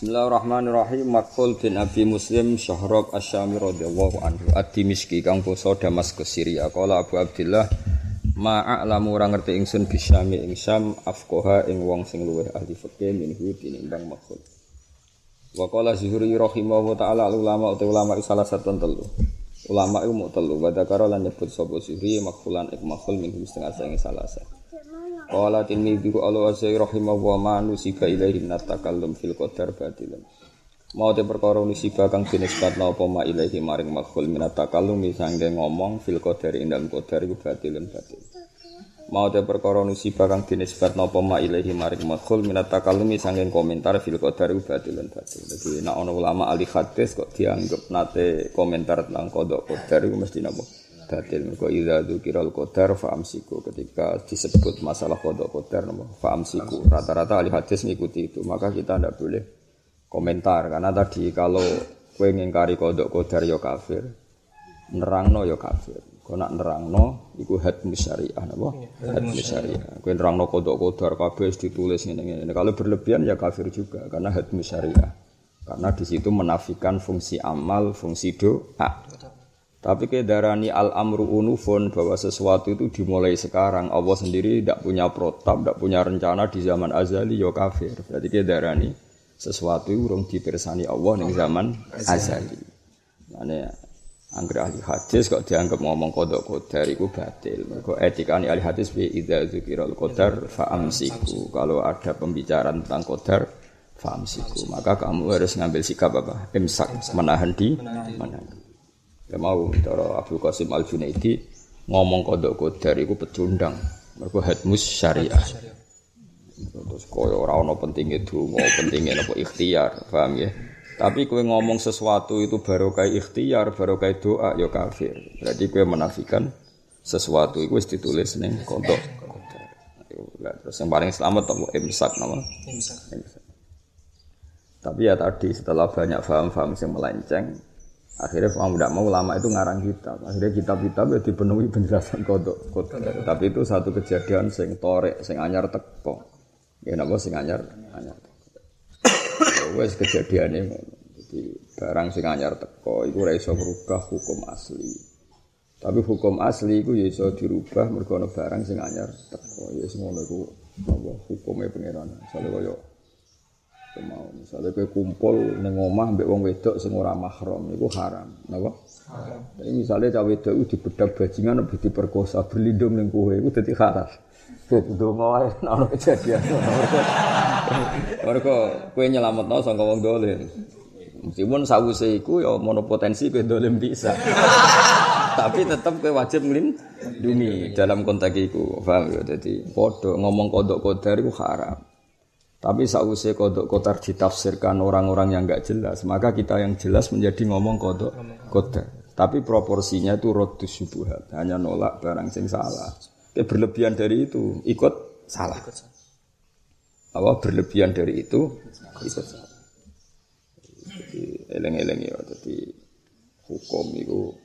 Bismillahirrahmanirrahim. Makul bin Abi Muslim Syahrab Asyami radhiyallahu anhu Ad-Dimishki kang basa Damaskus Syria. Qala Abu Abdullah ma'alamu ora ngerti ingsun bisyami ing Syam afqaha ing wong sing luwih ahli fikih minhu tinimbang makul. Wa qala Zuhri rahimahu ta'ala ulama utawa ulama salah satu telu. Ulama iku mu telu wa dzakara lan nyebut sapa Zuhri makhulan ik makhul minhu setengah sing salah satu. Qala Tirmidzi Allah azza rahimahu wa ma nusiba ilaihi min takallum fil qadar batilan. Mau te perkara nusiba kang dinisbatna apa ma ilaihi maring makhul min takallum sangge ngomong fil qadar ing qadar iku batilan batil. Mau te perkara nusiba kang dinisbatna apa ma ilaihi maring makhul min takallum sangge komentar fil qadar iku batilan batil. Dadi nek ana ulama ahli hadis kok dianggap nate komentar tentang kodok qadar iku mesti napa? Batil mergo idza dzikiral qadar fa amsiku ketika disebut masalah kodok qadar fa amsiku rata-rata ahli hadis ngikuti itu. Maka kita tidak boleh komentar. Karena tadi kalau kue ngingkari kodok qadar ya kafir. Nerangno ya kafir. Kau nak nerangno iku had syariah napa? Had syariah. kue nerangno kodok qadar kabeh ditulis ngene ngene kalau berlebihan ya kafir juga. Karena had syariah. Karena di situ menafikan fungsi amal fungsi doa tapi kedarani al-amru unufun bahwa sesuatu itu dimulai sekarang. Allah sendiri tidak punya protap, tidak punya rencana di zaman azali, ya kafir. Berarti kedarani sesuatu urung dipersani Allah di zaman azali. Mana angger ahli hadis kok dianggap ngomong kodok kodar itu batil. Kok etika ahli hadis bi idza dzikiral qadar fa amsiku. Kalau ada pembicaraan tentang kodar fa amsiku, maka kamu harus ngambil sikap apa? Imsak, menahan di menahan. Ya mau cara Abu Qasim Al Junaidi ngomong kodok kodar itu pecundang. Mereka hadmus syariah. Terus koyo ora ono pentingnya itu, mau pentingnya apa ikhtiar, paham ya? Tapi kue ngomong sesuatu itu baru kayak ikhtiar, baru kayak doa, ya kafir. Berarti kue menafikan sesuatu itu ditulis nih kodok. Terus yang paling selamat apa imsak nama? Imsak. Tapi ya tadi setelah banyak faham-faham yang melenceng, Akhirnya mau tidak mau lama itu ngarang kitab. Akhirnya kitab-kitab ya dipenuhi penjelasan kodok. kodok. Tapi itu satu kejadian sing torek, sing anyar teko. Ya napa sing anyar anyar teko. Ya wes kejadiannya jadi barang sing anyar teko itu ora iso merubah hukum asli. Tapi hukum asli itu ya iso dirubah mergo barang sing anyar teko. Ya semono iku apa hukumnya pangeran. Soale mau misalnya kayak kumpul neng omah mbek wong wedok sing ora mahram itu haram napa haram tapi misalnya cawe wedok itu dibedak bajingan lebih diperkosa berlindung neng kowe itu dadi haram Donga wae ana kejadian. Mergo kowe nyelametno sangka wong dolim. Meskipun sawuse iku ya monopotensi kowe dolim bisa. Tapi tetap kowe wajib nglindungi dalam konteks iku. Paham ya? Dadi padha ngomong kodok kodar iku haram. Tapi sausai kodok kotar ditafsirkan orang-orang yang nggak jelas, maka kita yang jelas menjadi ngomong kodok kodar. Tapi proporsinya itu rotus subuhat, hanya nolak barang sing salah. Tapi berlebihan dari itu ikut salah. Apa berlebihan dari itu ikut salah. Jadi eleng-eleng ya, jadi hukum itu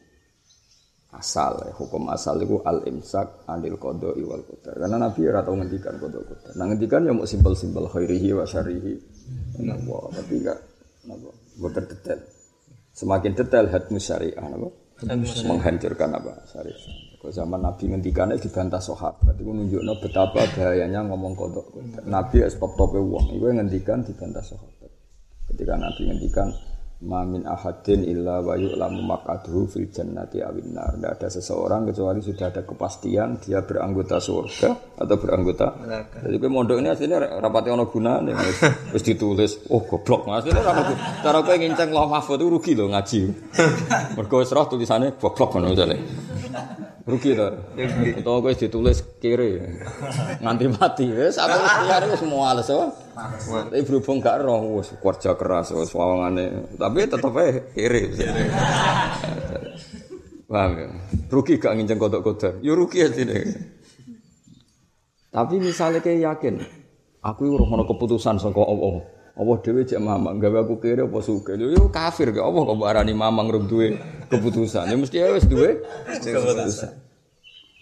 asal ya. hukum asal itu al imsak anil kodo iwal qadar. Karena nabi ya tau ngendikan kodo qadar. Nah ngendikan ya mau simpel simpel khairihi wa syarihi tapi enggak napa? Boten detail. Semakin detail hadmus syariah napa? Menghancurkan apa syariah. Kalau zaman nabi ngendikannya dibantah sahabat itu nunjukno betapa bahayanya ngomong kodok qadar. Nabi es top tope uang itu ngendikan dibantah sahabat. Ketika nabi ngendikan Mamin ahadin illa wa yu'lamu maqaduhu fil jannati awin nar. Tidak ada seseorang kecuali sudah ada kepastian dia beranggota surga atau beranggota neraka. Jadi kowe mondok ini aslinya rapati ono gunane wis ditulis. Oh goblok aslinya ora ono. Cara kowe nginceng loh mahfud rugi loh ngaji. Mergo wis roh tulisannya goblok ngono jane. Rugi to. Utawa kowe ditulis kiri. Nganti mati wis aku liare wis males wae. Tapi berhubung gak roh wis kerja keras wis wawangane. Tapi tetep ae kiri. Paham ya? Rugi gak nginceng kodok-kodok. Ya rugi aja deh. Tapi misalnya kayak yakin, aku urung ono keputusan saka Allah. Allah dhewe cek mamang gawe aku kiri apa suka. Yo kafir ke Allah kok arani mamang rung duwe keputusan. Ya mesti wis duwe keputusan.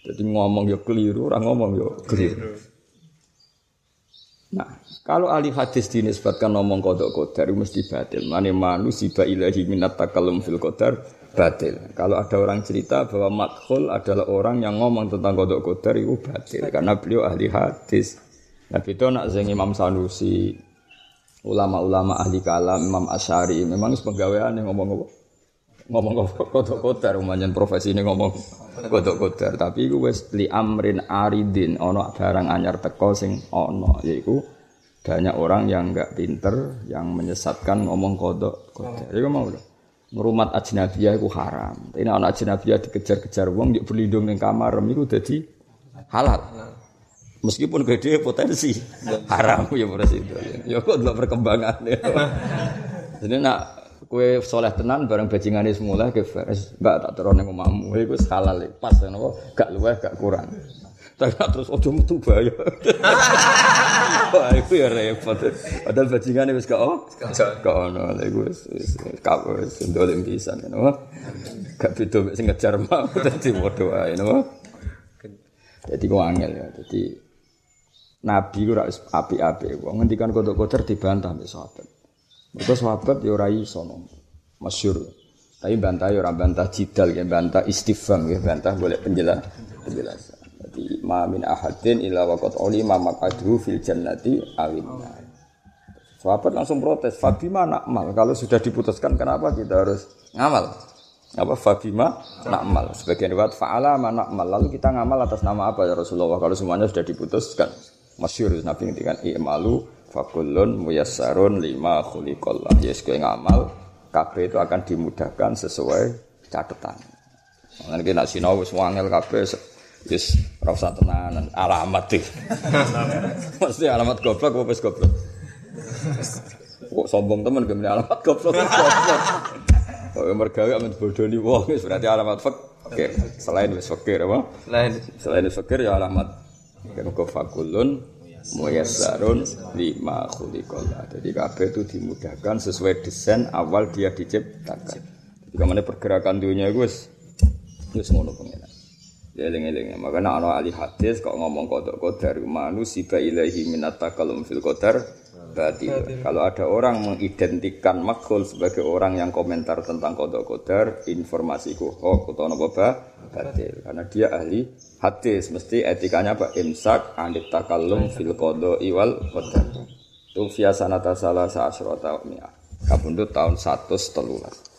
Jadi ngomong yo keliru, ora ngomong yo keliru. Nah, kalau ahli hadis dinisbatkan ngomong kodok kodar mesti batil. Mane manusia ilahi minat takalum fil kodar batil. Kalau ada orang cerita bahwa makhul adalah orang yang ngomong tentang kodok kodar itu batil karena beliau ahli hadis. Nah, itu nak zeng Imam Sanusi, ulama-ulama ahli kalam, Imam Asyari, memang pegawaian yang ngomong apa? ngomong kodok kodar, umayan profesi ini ngomong kodok kodar. Tapi itu wes li amrin aridin, ono barang anyar teko sing ono, yaitu banyak orang yang enggak pinter, yang menyesatkan ngomong kodok kodar. Itu mau loh. Ngerumat ajnabiyah itu haram. Ini anak ajnabiyah dikejar-kejar wong, dia berlindung di kamar, itu jadi halal. Meskipun gede potensi. Haram ya itu. Ya kok delok perkembangan. Jadi nak kue soleh tenan bareng bajingane semula ke faris mbak tak terone ngomahmu iku halal pas napa gak luweh gak kurang. Tapi terus ojo metu bahaya. Wah itu ya repot. Padahal bajingane wis gak oh gak ono. Wis gak wis ndolem pisan napa gak beda sing ngejar mau dadi padha wae napa jadi kok angel ya. Jadi Nabi ku rak api-api, wong ngendikan kodok-kodok dibantah mbek sahabat. Mergo sahabat ya ora iso masyhur. Tapi bantah ya ora bantah jidal ya bantah istifham ya bantah boleh penjelas penjelasan. Jadi ma min ahadin illa waqad ulima maqadhu fil jannati awin Sahabat langsung protes, Fabima nakmal. Kalau sudah diputuskan, kenapa kita harus ngamal? Apa Fabima nakmal? Sebagian riwayat faala nakmal. Lalu kita ngamal atas nama apa ya Rasulullah? Kalau semuanya sudah diputuskan, masyur Nabi ngendikan i'malu fakulun muyassarun lima khuliqallah yes kowe ngamal kabeh itu akan dimudahkan sesuai catatan Nanti kita sinau wis wangel kabeh wis ora usah tenanan alamat iki mesti alamat goblok apa wis goblok kok sombong temen gemene alamat goblok goblok Oh, mergawe amin bodoni wong wis berarti alamat fak. Oke, selain wis fakir apa? Selain selain fakir ya alamat. Kan kok fakulun muyassarun lima khuliqallah. Jadi kabeh itu dimudahkan sesuai desain awal dia diciptakan. Jadi ke mana pergerakan dunia itu wis wis ngono pengen. Ya eling-eling. Makanya ana ahli hadis kok ngomong kodok kodar manusia ilahi minat takalum fil kodar batil. Kalau ada orang mengidentikan makhluk sebagai orang yang komentar tentang kodok kodar, informasiku hoax atau nopo batil. Karena dia ahli hadis. Mesti etikanya apa? Imsak anit takallum fil qada iwal qadar. Itu via sanata salah sa'asrata mi'ah. Kabundut tahun 113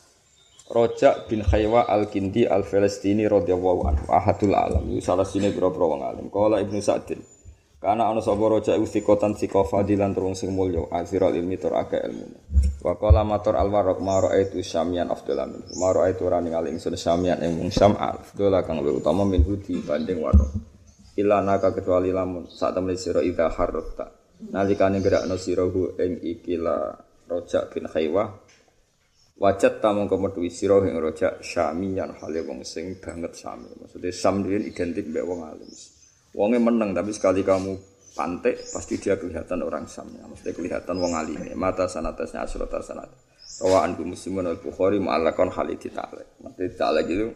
Rojak bin Khaywa al-Kindi al-Falastini radhiyallahu anhu ahadul alam. Salah sini biro-biro wong alim. Ibnu Sa'din karena ana sapa roja istiqotan sika fadilan turung sing mulya azirul ilmi tur akeh ilmu. Wa qala matur al waraq ma raaitu syamian afdal min. Ma raaitu ora ningali ingsun syamian ing mung syam afdal kang luwih utama min dibanding waraq. Ila naka kecuali lamun sak temene sira ida harrata. Nalikane gerakno sira hu ing ikila roja bin khaywa wajat tamung kemetuwi sira ing roja syamian hale wong sing banget sami. Maksudnya sam identik mbek wong alim. Wongnya menang tapi sekali kamu pantek pasti dia kelihatan orang samnya. Mesti kelihatan wong alim. Mata sanatasnya asrota sanat. Rawaan bu muslimun al bukhari mu'allakon halidi ta'ala. Mesti ta'ala gitu.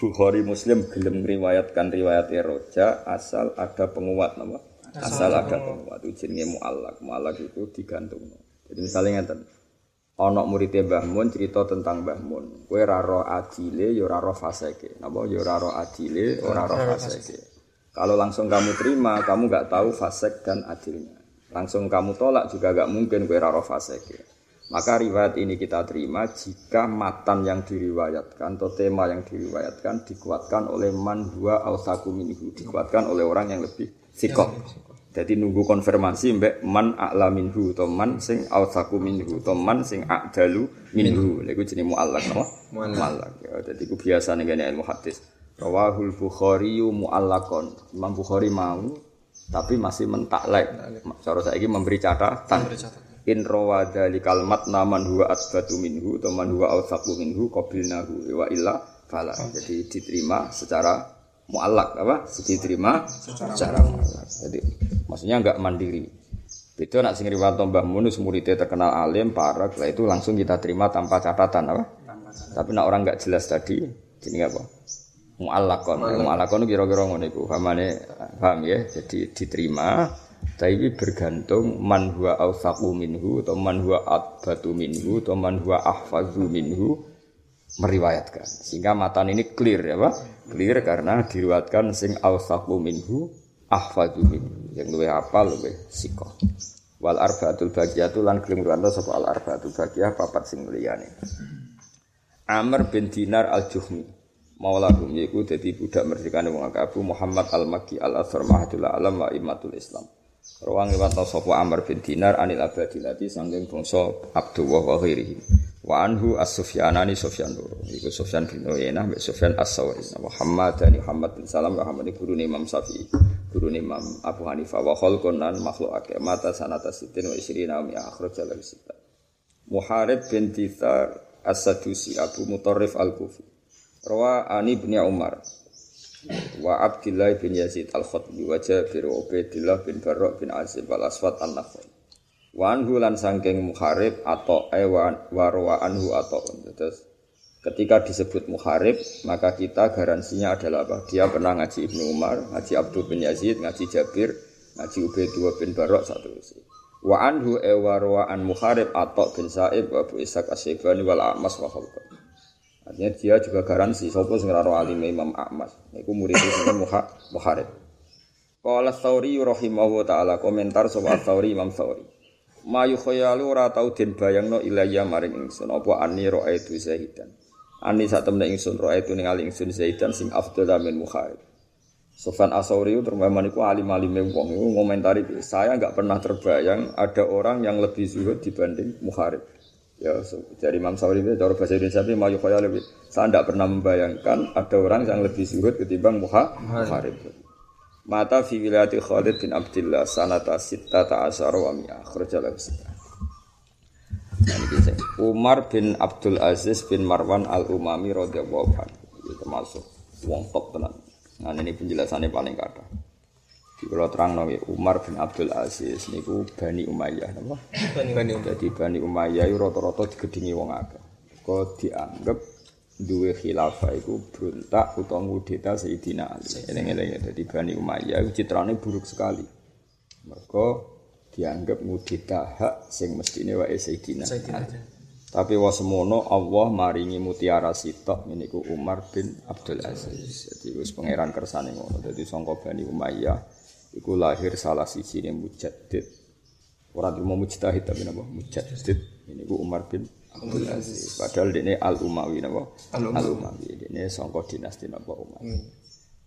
Bukhari Muslim gelem riwayatkan riwayat roja asal ada penguat nama. Asal ada penguat itu jenenge mu'allak. Mu'allak itu digantung. Jadi misalnya ngeten. Ana muridé Mbah Mun cerita tentang Mbah Mun. Kowe ora ro adile ya ora ro faseke. Napa ya ora ro adile ora ro faseke. Kalau langsung kamu terima, kamu nggak tahu fasek dan adilnya. Langsung kamu tolak juga nggak mungkin kue raro fasek. Ya. Maka riwayat ini kita terima jika matan yang diriwayatkan atau tema yang diriwayatkan dikuatkan oleh man dua ausaku minhu, dikuatkan oleh orang yang lebih sikok. Jadi nunggu konfirmasi mbak man a'la minhu atau man sing ausaku minhu atau man sing a'dalu minhu. Lagu jenis mu'allak, no? mu'allak. Ya, jadi biasa nih ilmu hadis. Rawahul Bukhari mu'allakon. Imam Bukhari mau tapi masih mentaklek. Cara saya ini memberi catatan. In rawada li kalmat naman huwa asbatu minhu atau man huwa awsaku minhu qabilnahu wa illa fala. Jadi diterima secara mu'allak apa? Diterima secara mu'allak. Jadi maksudnya enggak mandiri. Itu nak sing riwayat Mbah Munus muridnya terkenal alim, parak, lah itu langsung kita terima tanpa catatan apa? Tapi nak orang enggak jelas tadi, jadi apa? Mu'allakon. Mu'allakon kira-kira ngono iku. Pamane paham ya? Jadi diterima Tapi bergantung man huwa awsaqu minhu atau man huwa atbatu minhu atau man huwa ahfazu minhu meriwayatkan. Sehingga matan ini clear ya Pak. Clear karena diriwayatkan sing awsaqu minhu ahfazu minhu. Yang lebih hafal lebih sikoh. Wal arbaatul bagiyatu lan kelim sapa al arbaatul bagiyah papat sing liyane. Amr bin Dinar al-Juhmi maulahum yaiku dadi budak merdekane wong Abu Muhammad al-Makki al-Asr Mahadul Alam wa Imatul Islam. Rawang liwat sapa Amr bin Dinar anil Abadilati sangking bangsa Abdullah wa ghairihi. Wa anhu as-Sufyanani Sufyan loro. Iku Sufyan bin Uyainah mbek Sufyan as-Sauri. Muhammad dan Muhammad bin Salam wa Muhammad guru Imam Syafi'i. Guru Imam Abu Hanifah wa khalqun makhluk akeh mata sanata sitin wa isrina mi akhraj al. Muharib bin Tithar as-Sadusi Abu Mutarrif al-Kufi. Rawa Ani bin Umar wa Abdullah bin Yazid al-Khatbi wa Jabir wa Ubaidillah bin Barra bin Azib al-Aswad an-Nakhai. Wa anhu lan sangking muharib atau ewan warwa anhu atau terus ketika disebut muharib maka kita garansinya adalah apa? Dia pernah ngaji Ibnu Umar, ngaji Abdul bin Yazid, ngaji Jabir, ngaji Ubaidillah bin Barra satu Wa anhu ewarwa an muharib atau bin Sa'ib wa Abu Ishaq Asyibani wal A'mas wa Khalqan. Artinya dia juga garansi sapa sing ora alim Imam Ahmad. Iku murid sing muharib. Qala Tsauri rahimahu taala komentar sapa Tsauri Imam Tsauri. Mayu khayalu ora tau den bayangno ilayya maring ingsun apa ani raaitu zahidan. Ani sak temne ingsun raaitu ningali ingsun zahidan sing afdal min mukharib. Sofan Asauri terutama itu alim-alim wong itu saya nggak pernah terbayang ada orang yang lebih zuhud dibanding muharib. Ya, dari Imam Sauri itu cara bahasa Indonesia itu mayu lebih. Saya tidak pernah membayangkan ada orang yang lebih zuhud ketimbang muharib. Mata fi wilayati Khalid bin Abdullah sanata sitta ta'asara wa mi'ah khurjalah sita. Umar bin Abdul Aziz bin Marwan al-Umami radhiyallahu anhu. Itu termasuk wong top tenan. Nah ini penjelasannya paling kata. Kalau terang nabi Umar bin Abdul Aziz niku Bani Umayyah napa? Bani Umayyah. Jadi Bani Umayyah itu rata-rata digedingi wong akeh. Kok dianggap duwe khilafah iku berontak utawa ngudeta Sayyidina Ali. Eling-eling dadi Bani Umayyah iku citrane buruk sekali. Mergo dianggap ngudeta hak sing mestine wae Sayyidina Ali. Tapi wa semono Allah maringi mutiara sitok niku Umar bin Abdul Aziz. Jadi wis pangeran kersane ngono. Dadi sangka Bani Umayyah iku lahir salah siji ne mujaddid. Ora cuma mujtahid tapi napa mujaddid. Niku Umar bin Abdul Aziz. Padahal ini Al Umawi napa? Al Umawi. Ini sangka dinasti napa Umawi.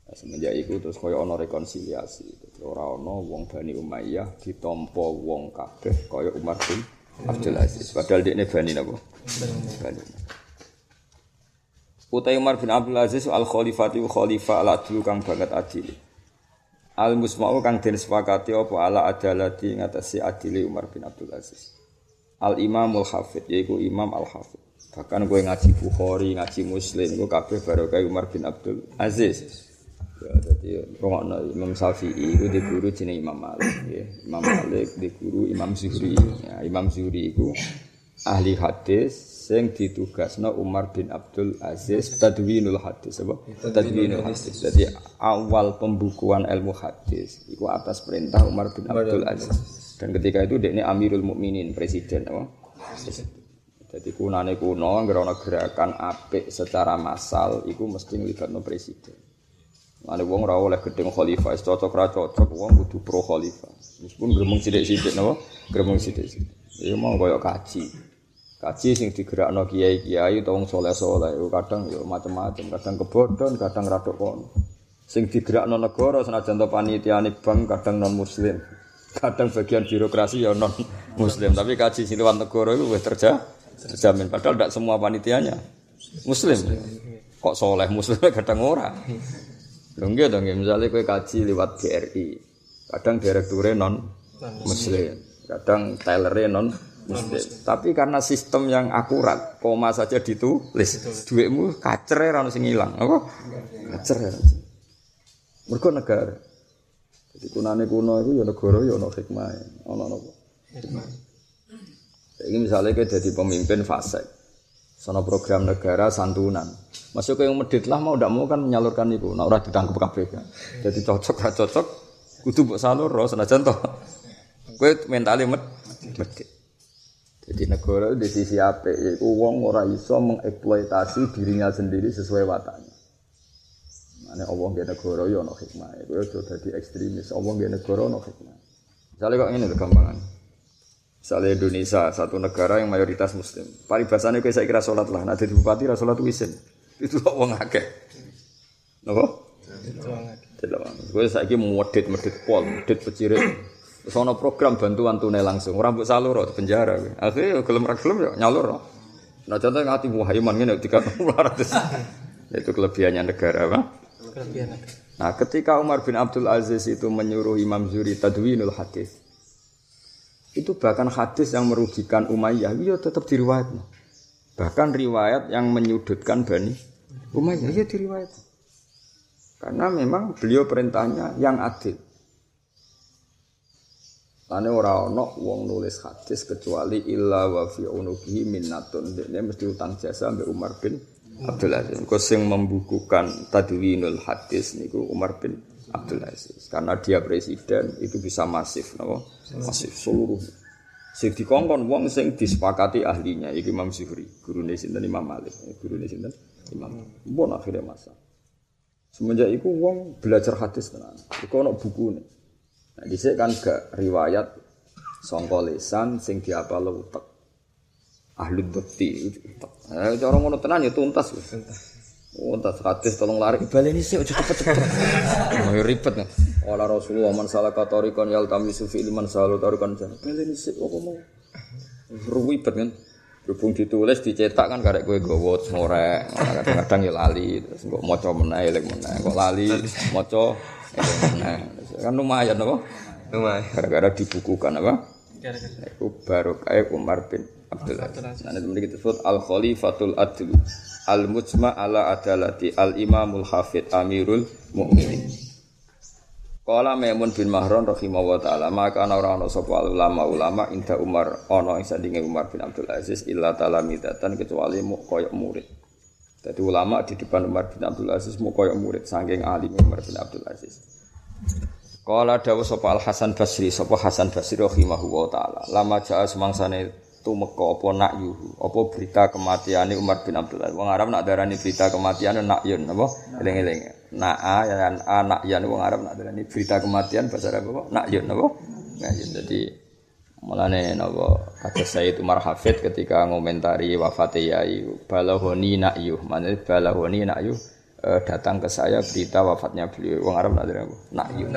Nah, semenjak itu terus kaya ana rekonsiliasi. Ora ana wong Bani Umayyah ditampa wong kabeh kaya Umar bin Abdul Aziz. Padahal ini Bani napa? Bani. Utai Umar bin Abdul Aziz al khalifati khalifah al adlu kang banget adil. Al musma'u kang den sepakati apa ala adalati ngatasi adili Umar bin Abdul Aziz. Al Imamul Hafid yaiku Imam Al Hafid. Bahkan gue ngaji Bukhari, ngaji Muslim, gue kabeh baru kayak Umar bin Abdul Aziz. Ya, jadi rongokno Imam Syafi'i itu di guru jeneng Imam Malik, ya. Imam Malik di guru Imam Zuhri. Ya, Imam Zuhri itu ahli hadis sing ditugasno Umar bin Abdul Aziz tadwinul hadis apa tadwinul hadis jadi awal pembukuan ilmu hadis itu atas perintah Umar bin Abdul Aziz dan ketika itu dia ini Amirul Mukminin presiden apa? Jadi kunane kuno ngerono gerakan apik secara massal itu mesti no presiden. Lalu wong ora oleh gedeng khalifah, cocok ra cocok wong kudu pro khalifah. Meskipun gremeng sithik-sithik napa? Gremeng sithik-sithik. Ya mau koyo kaji. Kaji sing digerakno kiai-kiai utawa wong saleh-saleh kadang ya macam-macam, kadang kebodhon, kadang radok kono. Sing digerakno negara senajan to panitiane bank kadang non muslim kadang bagian birokrasi ya non muslim tapi kaji siluan negara itu terja terjamin. Padahal tidak semua panitianya muslim. Kok soleh muslim kadang ora. Dong gitu dong misalnya kue kaji lewat BRI kadang direkturnya non muslim kadang tailernya non muslim tapi karena sistem yang akurat koma saja ditulis duitmu kacer ya sing hilang apa kacer ya mereka negara jadi kunane kuno itu ya negara ya ono hikmah, ono ono hikmah. Ini misalnya kita jadi pemimpin fase, sono program negara santunan. Masuk ke yang medit lah mau tidak mau kan menyalurkan itu. Nah orang ditangkap KPK. Jadi cocok gak cocok, kudu buat salur roh senajan toh Kowe mentale med medit. Jadi negara di sisi apa? Yaitu uang ora iso mengeksploitasi dirinya sendiri sesuai wataknya. Mana Allah gak negara yo no hikmah. Kowe aja dadi ekstremis. Allah gak negara no hikmah. Misalnya kok ini gampangan. Misalnya Indonesia, satu negara yang mayoritas muslim. Paribasannya kayak saya kira sholat lah. Nah, jadi bupati lah sholat wisin. Itu kok uang akeh. Napa? Tidak Gue saya kira mau medit pol, medit pecirit. Sono program bantuan tunai langsung. Orang buat salur di penjara. Akhirnya gelem ra gelem ya nyalur. Nah contohnya ngati muhaiman ngene tiga ratus. Itu kelebihannya negara, Pak. Kelebihan Nah, ketika Umar bin Abdul Aziz itu menyuruh Imam Zuri tadwinul hadis. Itu bahkan hadis yang merugikan Umayyah, iya tetap diriwayat. Bahkan riwayat yang menyudutkan Bani Umayyah, iya diriwayat. Karena memang beliau perintahnya yang adil. Ane ora wong nulis hadis kecuali illa wa fi unuki minnatun. Dene mesti utang jasa mbek Umar bin Abdul Aziz. Kau sing membukukan tadwinul hadis niku Umar bin Abdul Aziz. Karena dia presiden itu bisa masif, napa? Masif seluruh. Sing dikongkon wong sing disepakati ahlinya iki Imam Zuhri, gurune sinten Imam Malik, gurune sinten Imam. Mbon akhirnya masa. Semenjak itu wong belajar hadis tenan. Iku ana bukune. Nah, dhisik kan gak riwayat sangka lisan sing diapal utek. Ahli bekti. Eh cara ngono tenan ya tuntas. Tuntas hadis tolong lari baleni sik aja cepet-cepet. Oh ribet nih. Wala Rasulullah man salah katorikon yal tamisu fi ilman salu tarikan jan. Baleni sik apa mau. Ribet kan. Berhubung ditulis, dicetak kan karek gue gowot, ngorek, kadang-kadang ya lali, terus gue moco meneh, lek meneh, kok lali, moco, meneh, kan lumayan apa? Lumayan. Gara-gara dibukukan apa? Itu baru kayak Umar bin Abdul Aziz. Nah, itu disebut Al Khalifatul Adlu, Al Mujma ala Adalati, Al Imamul Hafid Amirul Mukminin. Kala Maimun bin Mahron rahimahullah taala maka ana ora ana sapa ulama-ulama inda Umar ana ing sandinge Umar bin Abdul Aziz illa talamidatan kecuali mu koyo murid. Jadi ulama di depan Umar bin Abdul Aziz mu koyo murid saking alim Umar bin Abdul Aziz. Kala dawuh sapa Al Hasan Basri sapa Hasan Basri rahimahullah taala lama jaa semangsane tumeka apa nak yuhu apa berita kematian Umar bin Abdul Aziz. Wong Arab nak darani berita kematian nak yun apa eling-eling. Na'a yang anak yang wong Arab nak ini berita kematian bahasa Arab apa? Nak yun apa? Nah, jadi mulane napa kata Sayyid Umar Hafid ketika ngomentari wafat Yai balahoni nak yuh mana balahoni nak yuh eh, datang ke saya berita wafatnya beliau wong Arab nak apa? Nak yuh.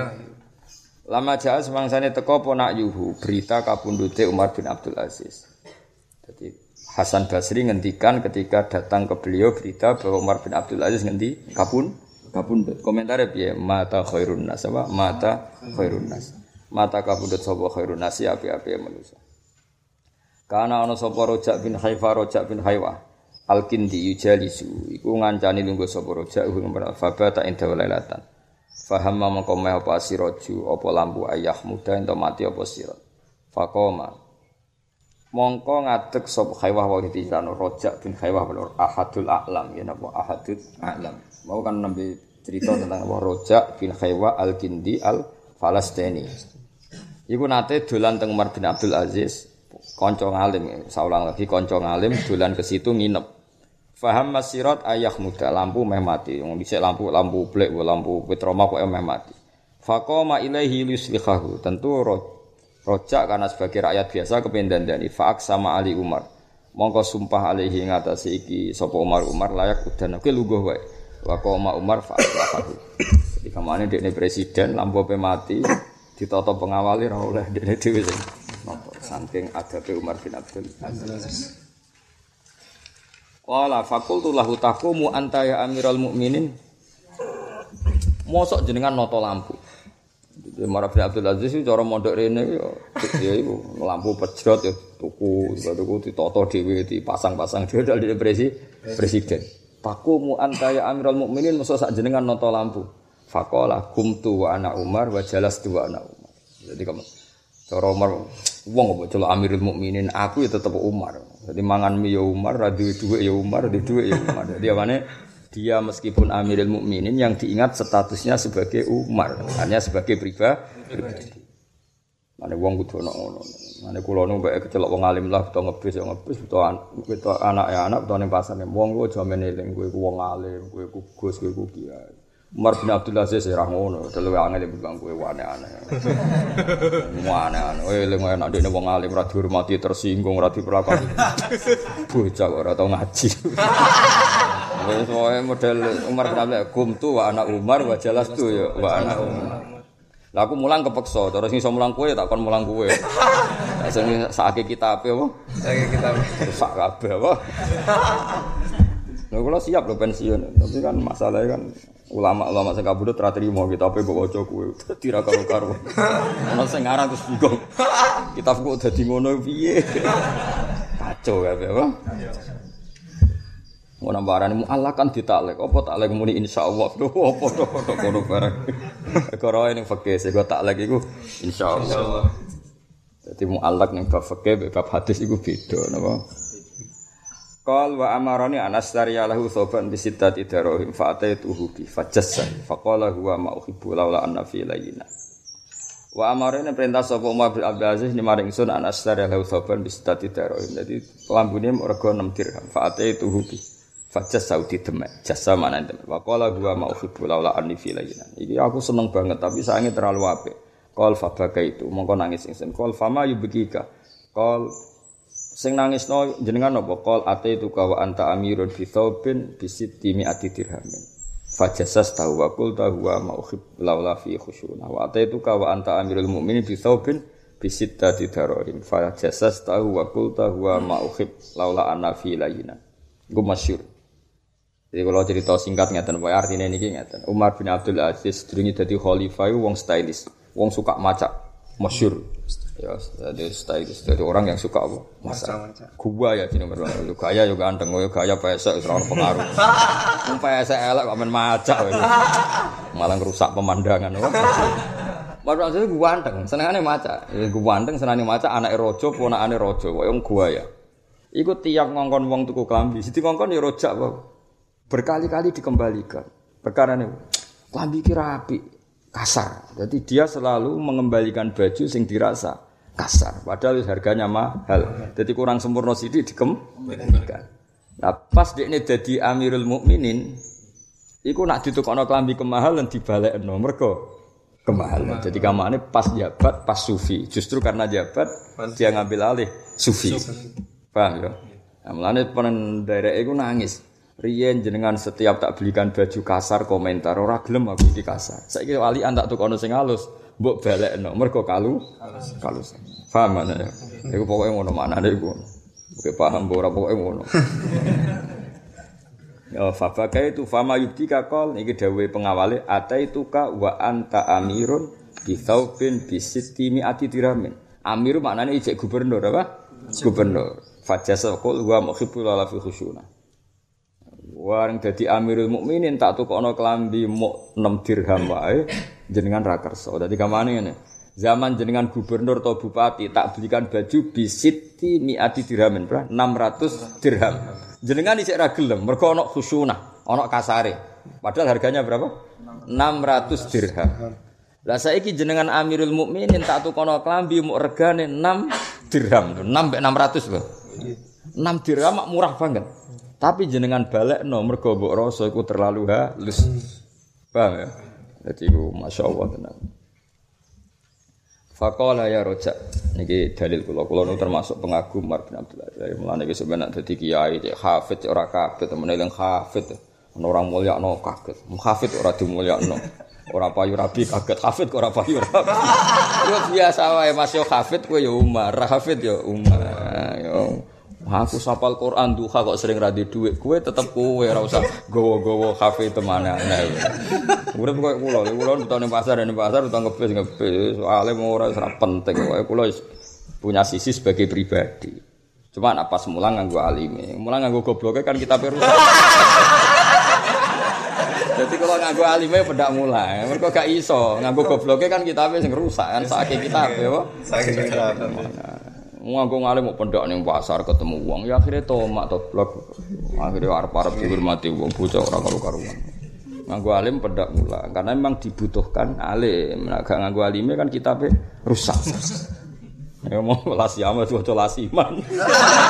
Lama jauh semangsane teko po nak yuhu berita kapundute Umar bin Abdul Aziz. Jadi Hasan Basri ngendikan ketika datang ke beliau berita bahwa Umar bin Abdul Aziz ngendi kapun kapundut. Komentarnya piye? Mata khairun nas apa? Mata khairun nas. Mata kapundut sapa khairun nas ya api-api manusia. Karena ana sapa Rojak bin Haifa Rojak bin Haiwa Al-Kindi yujalisu iku ngancani lungguh sapa Rojak ing faba ta inda. Faham mongko meh apa siraju apa lampu ayah muda ento mati apa sirat. Fakoma mongko ngadeg sop khaywah wa ditirano rojak bin khaywah ahadul a'lam ya napa ahadul a'lam mau kan nembe cerita tentang Rojak bin Khaywa al Kindi al Falastini. Iku nate dolan teng Umar bin Abdul Aziz, konco ngalim, saulang lagi konco ngalim dolan ke situ nginep. Faham masirat ayah muda lampu meh mati, wong dhisik lampu lampu blek lampu petroma kok meh mati. Faqama ilaihi yuslihahu, tentu rojak karena sebagai rakyat biasa kependan dani faak sama Ali Umar. Mongko sumpah alaihi ngatasi iki sapa Umar Umar layak udan oke luguh wae. Wa Umar fa'alahu. Jadi ke mana dia presiden lampu pe mati ditata pengawali ora oleh dia dhewe sing napa saking adabe Umar bin Abdul Aziz. Wala fakultu lahu taqumu anta ya amiral mukminin. Mosok jenengan noto lampu. Umar bin Abdul Aziz itu cara mondok rene ya ya iku lampu pejrot ya tuku tuku ditata dhewe dipasang-pasang dhewe dari presiden. Fakumu anta ya amiral mukminin musuh sak jenengan noto lampu. Fakola kumtu wa anak Umar wa jalas dua anak Umar. Jadi kamu cara Umar wong kok celok amirul mukminin aku ya tetep Umar. Jadi mangan mie ya Umar, ra duwe dhuwit ya Umar, di dhuwit ya Umar. Jadi apa dia meskipun amirul mukminin yang diingat statusnya sebagai Umar, hanya sebagai pribadi. Mane wong kudu ana ngono. Mane kula nu mbek kecelok alim lah utawa ngebis ya ngebis utawa anak ya anak utawa ning pasar wong ku aja men eling wong alim, kowe ku gus, kowe. Umar bin Abdul Aziz ora ngono, delu angel bukan kowe wane-ane. Wane-ane. Kowe eling nek ndekne wong alim ora dihormati tersinggung ora diperlakukan. Bocah ora tau ngaji. Wis wae model Umar bin Abdul Kumtu wa anak Umar wa jalastu ya wa anak Umar. Lah aku mulang kepeksa, terus iso mulang kowe tak kon mulang kowe. Lah sing sakake kitabe apa? Sakake kitabe. Rusak kabeh apa? Lha kula siap lho pensiun, tapi kan masalahnya kan ulama-ulama sing kabudut ra trimo kitabe mbok waca kowe dadi ra karo-karo. Ono sing ngarang terus bingung. Kitab kok dadi ngono piye? Kacau kabeh apa? Mau nambaran mu Allah kan ditaklek, apa taklek muni insyaallah. Lho apa to kono barang. Karo ini fakih sing taklek iku insyaallah. Jadi mu Allah ning bab fakih bab hadis iku beda napa? Qal wa amarani anas dari lahu soban bi sittati darahim fa ataituhu bi fajassa fa qala huwa ma uhibbu laula anna fi layina. Wa amarani perintah sapa Umar bin Abdul Aziz ni maring sun anas dari lahu soban bi sittati darahim. Jadi lambune rega 6 dirham fa ataituhu bi Fajas Saudi demek, jasa mana demek. Wakola gua mau hibbu laula anni filayina. Iki aku seneng banget tapi sayangnya terlalu apik. Kol fabaka itu, mongko nangis ingsun. Kol fama yubekika. Kol sing nangis no jenengan apa? Kol ate itu kawa anta amirun fi thawbin bisit timi ati dirhamin. Fajasas tahu wakul tahu wa mau hib laula fi khusyuna. Wa ate itu kawa anta amirul mu'minin fi thawbin bisit tati darohim. Fajasas tahu wakul tahu wa mau hib laula anna fi layina. Masyur. Jadi kalau cerita singkat ngeten, pokoke artinya ini ngeten. Umar bin Abdul Aziz dringi dadi khalifah wong stylish, wong suka macak, masyur. Ya, jadi stylish, jadi orang yang suka apa? Masak. Gua ya sini nomor lu gaya juga ganteng, yo gaya pesek ora pengaruh. Wong pesek elek kok men macak. Malah ngerusak pemandangan. Umar bin Abdul Aziz ganteng, senengane macak. Ya ganteng senengane macak anake raja, ponakane raja, wong gua ya. Iku tiap ngongkon wong tuku klambi, siti ngongkon ya rojak wae berkali-kali dikembalikan. Perkara ini, klambi kira api, kasar. Jadi dia selalu mengembalikan baju sing dirasa kasar. Padahal harganya mahal. Jadi kurang sempurna sidik dikembalikan. Nah pas dia ini jadi Amirul Mukminin, Iku nak ditukokno klambi kemahalan dibalekno mergo kemahalan. Jadi kamane pas jabat, pas sufi. Justru karena jabat dia ngambil alih sufi. Paham ya? Nah, mulane penderek iku nangis. Riyen jenengan setiap tak belikan baju kasar komentar ora gelem aku iki kasar. Saiki wali tak tukono sing halus, mbok balekno mergo kalu kalus. Paham mana ya? Iku pokoke ngono maknane iku. Oke paham ora pokoke ngono. Ya fafaka itu fama yubtika kol iki dawuhe pengawale ataituka wa anta amirun bi thaubin bi sittimi ati diramin. Amir maknane ijek gubernur apa? Gubernur. Fajasa qul wa muhibbul la fi khusyuna. Warang dadi Amirul Mukminin tak tukokno klambi muk 6 dirham wae jenengan ra kersa. Dadi kamane ngene. Zaman jenengan gubernur atau bupati tak belikan baju bisiti miati dirhamin, bro. 600 dirham. Jenengan isik ra mergo ana khusyuna, ana kasare. Padahal harganya berapa? 600 dirham. Lah saiki jenengan Amirul Mukminin tak tukono klambi muk regane 6 dirham. 6 mek 600 lho. 6 dirham murah banget. Tapi jenengan balik no mergo mbok terlalu halus. Paham ya? Jadi iku masyaallah tenan. Faqala ya roja niki dalil kula kula nu termasuk pengagum Umar bin Abdul Aziz. Mulane sebenarnya dadi kiai cek hafid ora kabeh temen eling hafid. Orang mulia no kaget. Hafid ora dimulyakno. Ora payu rabi kaget hafid kok ora payu rabi. Yo biasa wae Mas yo hafid kowe yo Umar, hafid yo Umar. Aku sapal Quran duha kok sering radi duit. Kue tetep kue ora usah gowo-gowo kafe temane aneh. Urip koyo kula, kula utang ning pasar ning pasar utang ngebis. Soale mau ora ora penting kowe kula punya sisi sebagai pribadi. Cuma nak pas mulang nganggo alime. Mulang nganggo gobloke kan kita rusak. Jadi kalau nganggo alime pedak mulai, mereka gak iso nganggo gobloke kan kita sing rusak kan sakit kita ya. Sakit kita. Ngaku ngalih mau pendak ning pasar ketemu uang, ya akhirnya tomak to blok. Akhirnya arep-arep dihormati wong bocah ora karu-karuan. Nganggo alim pedak mulang karena memang dibutuhkan alim. Nah, gak nganggo alime kan kita rusak. Ya mau lasi ama lasi iman.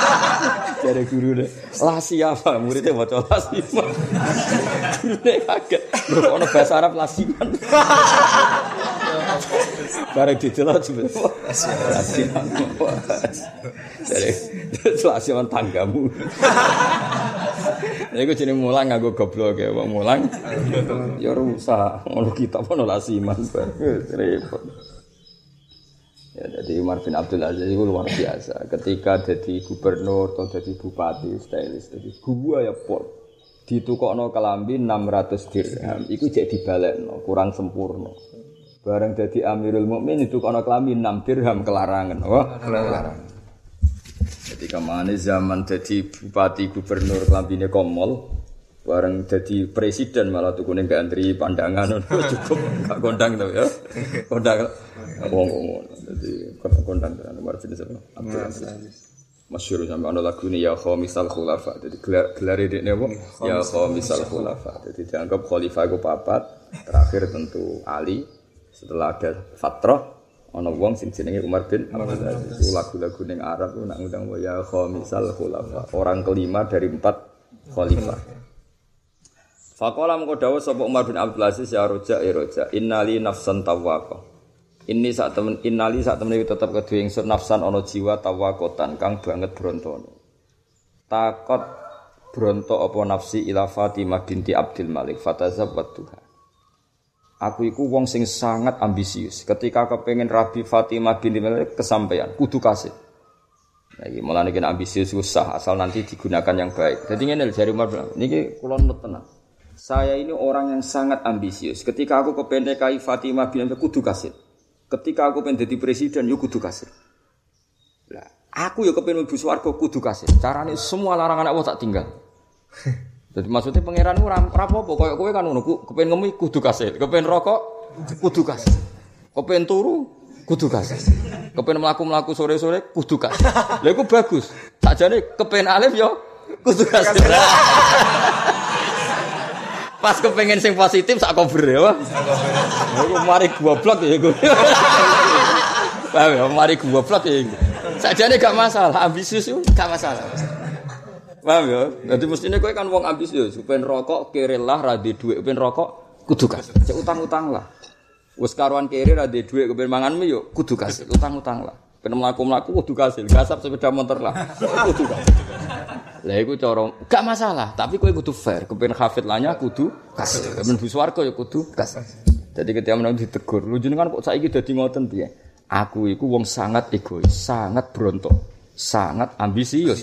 Jadi guru deh, lasi apa muridnya mau lasi iman. Guru deh kaget, ono bahasa Arab lasi iman. Bareng. Lasi iman. Jadi lasi iman tanggamu. Gue jadi mulang gue goblok ya, bang mulang. Ya rusak, ono kita pun lasi iman. Repot. Ya, jadi Umar bin Abdul Aziz itu luar biasa. Ketika jadi gubernur atau jadi bupati, stylist, jadi gua ya pot. Ditukokno kelambi 600 dirham, itu jadi no, kurang sempurna. Bareng jadi Amirul Mukmin itu kono kelambi 6 dirham kelarangan. Wah, kelarangan. Jadi ke mana zaman jadi bupati gubernur kelambine komol, bareng jadi presiden malah tuh kuning gak antri pandangan. Cukup gak kondang tuh ya. Kondang. Wong wong jadi kondang dengan nomor jenis apa Abdul Aziz. Masyur sampai lagu ini ya misal khulafa. Jadi gelar gelar ini apa? Ya misal khulafa. Jadi dianggap khalifah papat terakhir tentu Ali setelah ada fatrah ono wong sing jenenge Umar bin Abdul Aziz. Lagu-lagu ning Arab nak ngundang ya misal khulafa. Orang kelima dari empat khalifah. Fakola mengko dawuh sapa Umar bin Abdul Aziz ya roja ya roja innali nafsan tawwaqah. Ini saat temen inali saat temen tetap kedua ingsun nafsan ono jiwa tawakotan kang banget brontone. Takot bronto apa nafsi ila Fatimah binti Abdul Malik fatazawwat Tuhan. Aku iku wong sing sangat ambisius. Ketika kepengen Rabi Fatimah binti Malik kesampaian, kudu kasih. Lagi malah nih ambisius susah asal nanti digunakan yang baik. Jadi ini dari Umar bilang, ini kulon tenang. Saya ini orang yang sangat ambisius. Ketika aku kepengen kai Fatimah binti Malik kudu kasih. Ketika aku pengen jadi presiden, yuk kudu kasih. Lah, aku yuk kepengen mlebu swarga kudu kasih. Carane semua larangan Allah tak tinggal. Jadi maksudnya pangeran ora apa-apa koyo kowe kan ngono kepen ngemi kudu kasih. Kepen rokok kudu kasih. Kepen turu kudu kasih. Kepen mlaku-mlaku sore-sore kudu kasih. Lha iku bagus. Sakjane kepen alif yo kudu kasih. Pas kepengen sing positif sak cover ya. Iku mari goblok ya iku. Paham ya, mari goblok ya iku. Sajane gak masalah, ambisius itu gak masalah. Paham ya? Jadi mestinya kowe kan wong ambisius, pengen rokok kere lah ra di dhuwit, rokok kudu kas. Cek utang-utang lah. Wis karuan kere ra di dhuwit mangan mie yo kudu kas, utang-utang lah. Pengen mlaku-mlaku kudu kasil, gasap sepeda motor lah. Kudu kas. Lah iku cara gak masalah, tapi kowe kudu fair. Kepen hafid lanya kudu kasih. Kepen bu swarga ya kudu kasih. Jadi ketika menang ditegur, lu jenengan kok saiki dadi ngoten piye? Aku iku wong sangat egois, sangat brontok, sangat ambisius.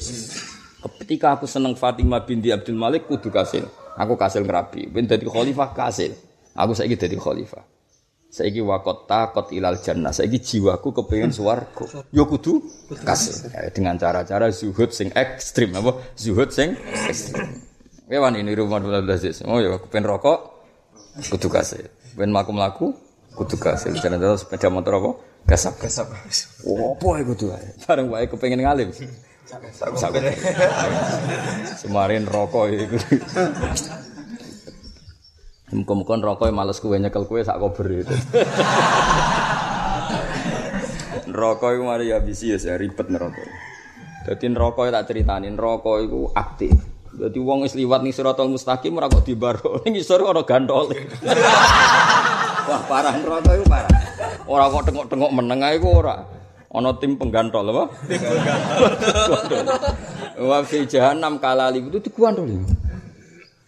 Ketika aku seneng Fatimah binti Abdul Malik kudu kasil. Aku kasil ngerapi. Ben dadi khalifah kasil. Aku saiki dadi khalifah. Saiki wakot takot ilal jannah. Saiki jiwaku kepengen swarga. Yo kudu kasih ya, dengan cara-cara zuhud sing ekstrim apa? Zuhud sing ekstrim. Kewan ini rumah dua belas Oh ya kepengen rokok kudu kasih. Kepengen maku-maku kudu kasih. Jangan terus sepeda motor apa? Gasap. Gasap. Oh, apa ya kudu Bareng wae kepengen ngalim. Sampai. Semarin rokok itu. Muka-muka rokok males kue nyekel kue sak kober itu. rokok itu mari ya bisi ya ribet nerokok. Jadi rokok tak ceritain rokok itu aktif. Jadi wong wis liwat ning siratal mustaqim ora kok dibaro. Ning isor ora gantol. Wah parah rokok itu parah. Ora kok tengok-tengok meneng ae ku ora. Ana tim penggantol apa? Tim penggantol. Wa fi jahannam kalali itu dikuantol.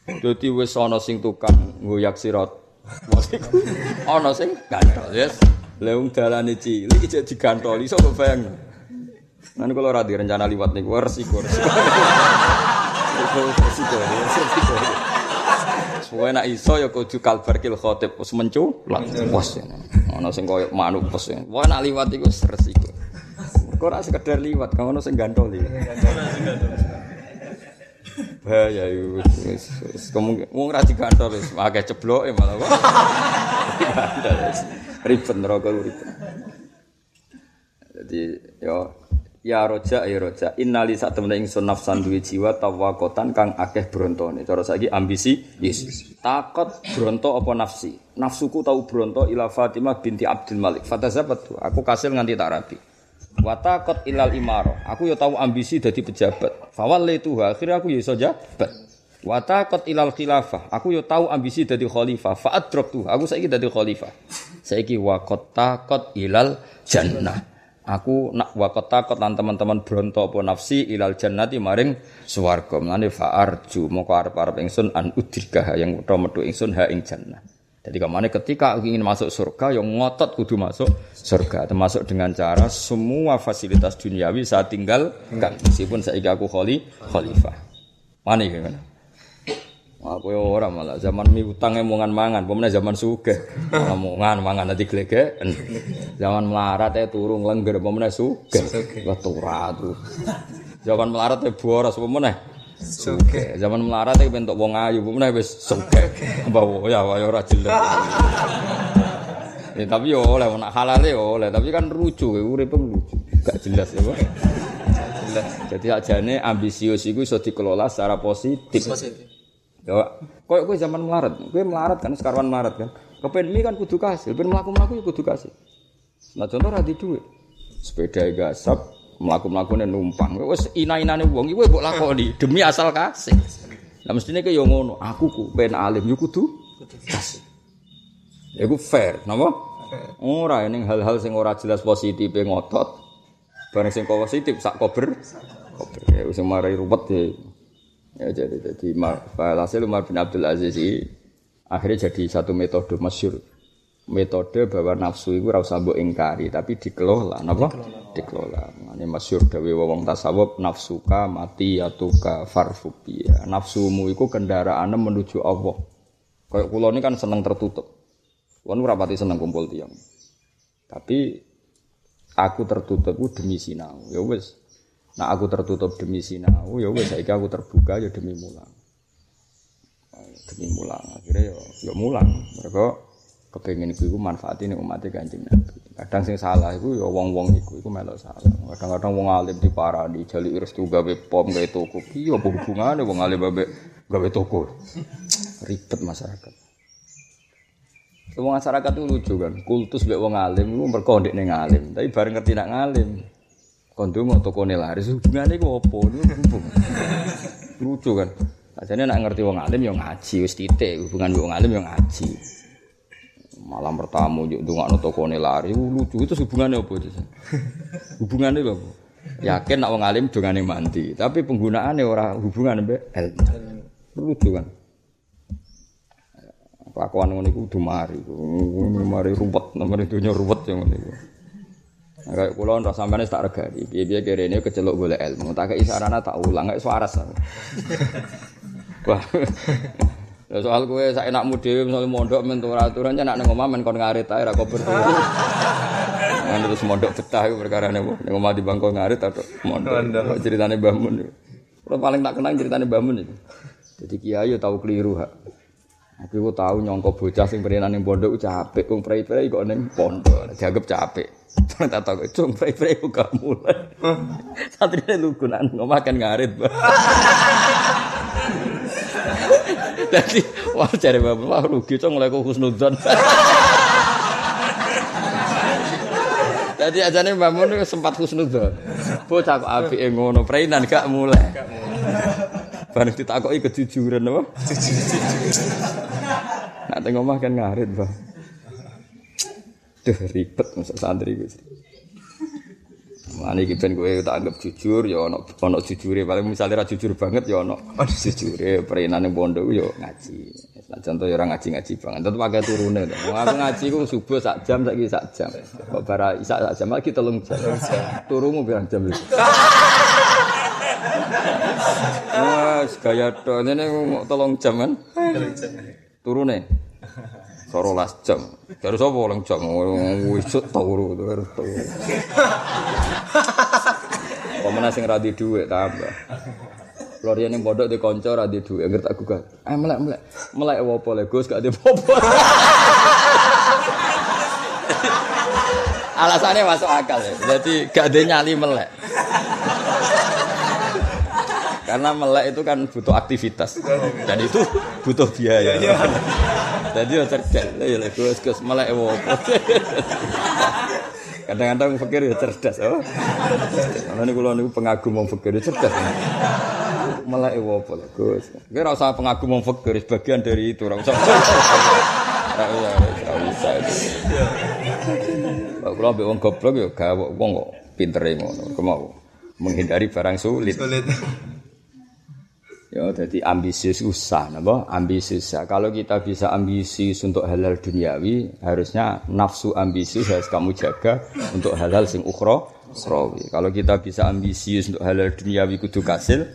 Dadi wis ana sing tukang ngoyak sirat. Ana sing gantol, yes. Wong dalane cilik iki digantoli iso bayang. Nan kula ora rencana liwat niku resiko. Resiko resiko. Resiko. Suwe nak iso ya kudu kalbar kil khotib wis mencu lah pos. Ana sing koyo manuk pos. Wae nak liwat iku resiko. Kok ora sekedar liwat, kang ana sing gantoli. bahaya itu kemungkinan wong ra digantor wis akeh cebloke malah kok ribet neraka ribet jadi yo Ya roja ya roja innali sak temene ingsun nafsan duwe jiwa tawakotan kang akeh brontone. Cara saiki ambisi yes. Takot bronto apa nafsi? Nafsuku tau bronto ila Fatimah binti Abdul Malik. Fatazabat aku kasil nganti tak rapi. Watakot ilal imaro. Aku ya tahu ambisi dadi pejabat. Fawal itu akhirnya aku ya iso jabat. Watakot ilal khilafah. Aku ya tahu ambisi dadi khalifah. Faat drop tuh. Aku saiki dadi khalifah. Saiki wakot takot ilal jannah. Aku nak wakot takot lan teman-teman bronto apa nafsi ilal jannati maring swarga. Mulane fa'arju moko arep-arep ingsun an udrikah yang utawa metu ingsun ha ing jannah. Jadi ke mana ketika aku ingin masuk surga, yang ngotot kudu masuk surga, termasuk dengan cara semua fasilitas duniawi saya tinggalkan, meskipun saya aku kholi, khalifah. Mana ya kan? Aku ya orang malah zaman mi utang emongan mangan, pemenang zaman suge, emongan mangan nanti gelege, zaman melarat ya turun lengger, pemenang suge, lah turat tuh. Zaman melarat ya boros, pemenang Suke. Zaman melarat iki bentuk wong ayu, meneh wis suke. Bawa ya ya ora jelas. Ya tapi yo oleh nak halal yo oleh, tapi kan lucu, urip lucu. Gak jelas ya. Jadi ajane ambisius iku iso dikelola secara positif. Positif. Yo, koyo kowe zaman melarat, kowe melarat kan sekarwan melarat kan. Kepen kan kudu kasih, ben mlaku-mlaku yo kudu. Nah contoh ra duit. Sepeda gasap, mlaku-mlakune numpang. Wis ina-inane wong iki mbok lakoni demi asal kasih. Lah mestine ke yo ngono, aku ku ben alim yo kudu kasih. Ya fair, napa? Ora ning hal-hal sing ora jelas positif ngotot. Bareng sing positif sak kober. Kober ya wis mari ruwet ya. Ya jadi jadi Falhasil Umar bin Abdul Aziz ini akhirnya jadi satu metode masyur. Metode bahwa nafsu itu rasa mbok ingkari tapi dikelola napa? Dikelola. Ini masyur dawe wong tasawuf nafsuka mati atuka farfubi ya. nafsumu itu kendaraan menuju Allah. Kayak kula ini kan seneng tertutup. Kula rapati seneng kumpul tiang tapi aku tertutup demi sinau. Ya wes nah aku tertutup demi sinau ya wes saiki aku terbuka ya demi mulang demi mulang akhirnya ya ya mulang mereka kepengen iku iku manfaatine umat Kanjeng Nabi. Kadang sing salah iku ya wong-wong iku iku melok salah. Kadang-kadang wong alim diparani jali restu gawe pom gawe toko. Iya apa hubungane wong alim gawe gawe toko. Ribet masyarakat. Wong masyarakat itu lucu kan, kultus mbek wong alim iku mergo ning alim, tapi bareng ngerti nak ngalim. Kondo mau toko laris hubungane iku apa? Hubungan. Lucu kan. Ajane nak ngerti wong alim ya ngaji wis titik, hubungan wong alim ya ngaji. Malam bertamu yuk dungakno tokone lari lucu. Itu hubungannya apa itu hubungannya apa? Yakin nak wong alim dongane mandi tapi penggunaannya orang hubungan mbek lucu kan? Kelakuan ngono iku kudu mari mari ruwet nomor dunya ruwet yang ngono iku kayak kula ora sampeyan tak regani piye-piye kerene kecelok golek ilmu tak kei sarana tak ulang kayak suaras wah Ya soal kowe sak enakmu dhewe misale mondok men aturan nek nang omah men kon ngarit ae ra kober. Kan terus mondok betah iku perkarane apa? Ning omah di bangko ngarit atau mondok. Ceritane Mbah Mun. Paling tak kenang ceritane Mbah Mun itu. Jadi kiai yo tau keliru hak. Aku ku tau nyongko bocah sing perenan ning pondok capek, wong prei-prei kok ning pondok dianggap capek. Tak tahu cung kok gak mulai. Satrine lugu nang omah kan ngarit. Jadi wah cari bapak wah rugi cong mulai husnudzon. Jadi aja nih bangun sempat husnudzon. Bocah kok api ngono, perainan gak mulai. Bareng ditakoki kejujuran apa? Nak tengok mah kan ngarit, Bang. Duh ribet masuk santri gue. Mane iki ben kowe tak anggap jujur ya ana ana jujure paling misale ra jujur banget ya ana jujure prenane pondok ya ngaji. Nah, contoh ya ora ngaji-ngaji banget. Tetep agak turune to. Aku ngaji ku subuh sak jam saiki sak jam. Kok bara isak sak jam lagi telung jam. Turumu pirang jam iki. Wah, gaya to ngene telung jam kan. Turune. Sorolas jam. Terus apa orang jam? Wis turu terus turu. Pemena sing radi dhuwit tambah. Florian yang bodoh di konco radi dhuwit ngerti aku kan. Eh melek melek. Melek apa le Gus gak ada apa Alasannya masuk akal ya. Jadi gak ada nyali melek. Karena melek itu kan butuh aktivitas dan itu butuh biaya. Jadi ya cerdas, ya lek Gus Gus melek wopo. Kadang-kadang pikir ya cerdas, oh. Karena ini kalau niku pengagum wong fikir ya cerdas. Melek wopo lek Gus. Ora usah pengagum wong fikir, bagian dari itu ora usah. Ora usah, ora usah. Kalau ambek wong goblok ya gak wong kok pintere ngono. Kemau menghindari barang sulit. Sulit. Ya, jadi ambisius usah, napa? Ambisius usah. Kalau kita bisa ambisius untuk halal duniawi, harusnya nafsu ambisius harus kamu jaga untuk halal sing ukhra, ukhrawi. Kalau kita bisa ambisius untuk halal duniawi kudu kasil,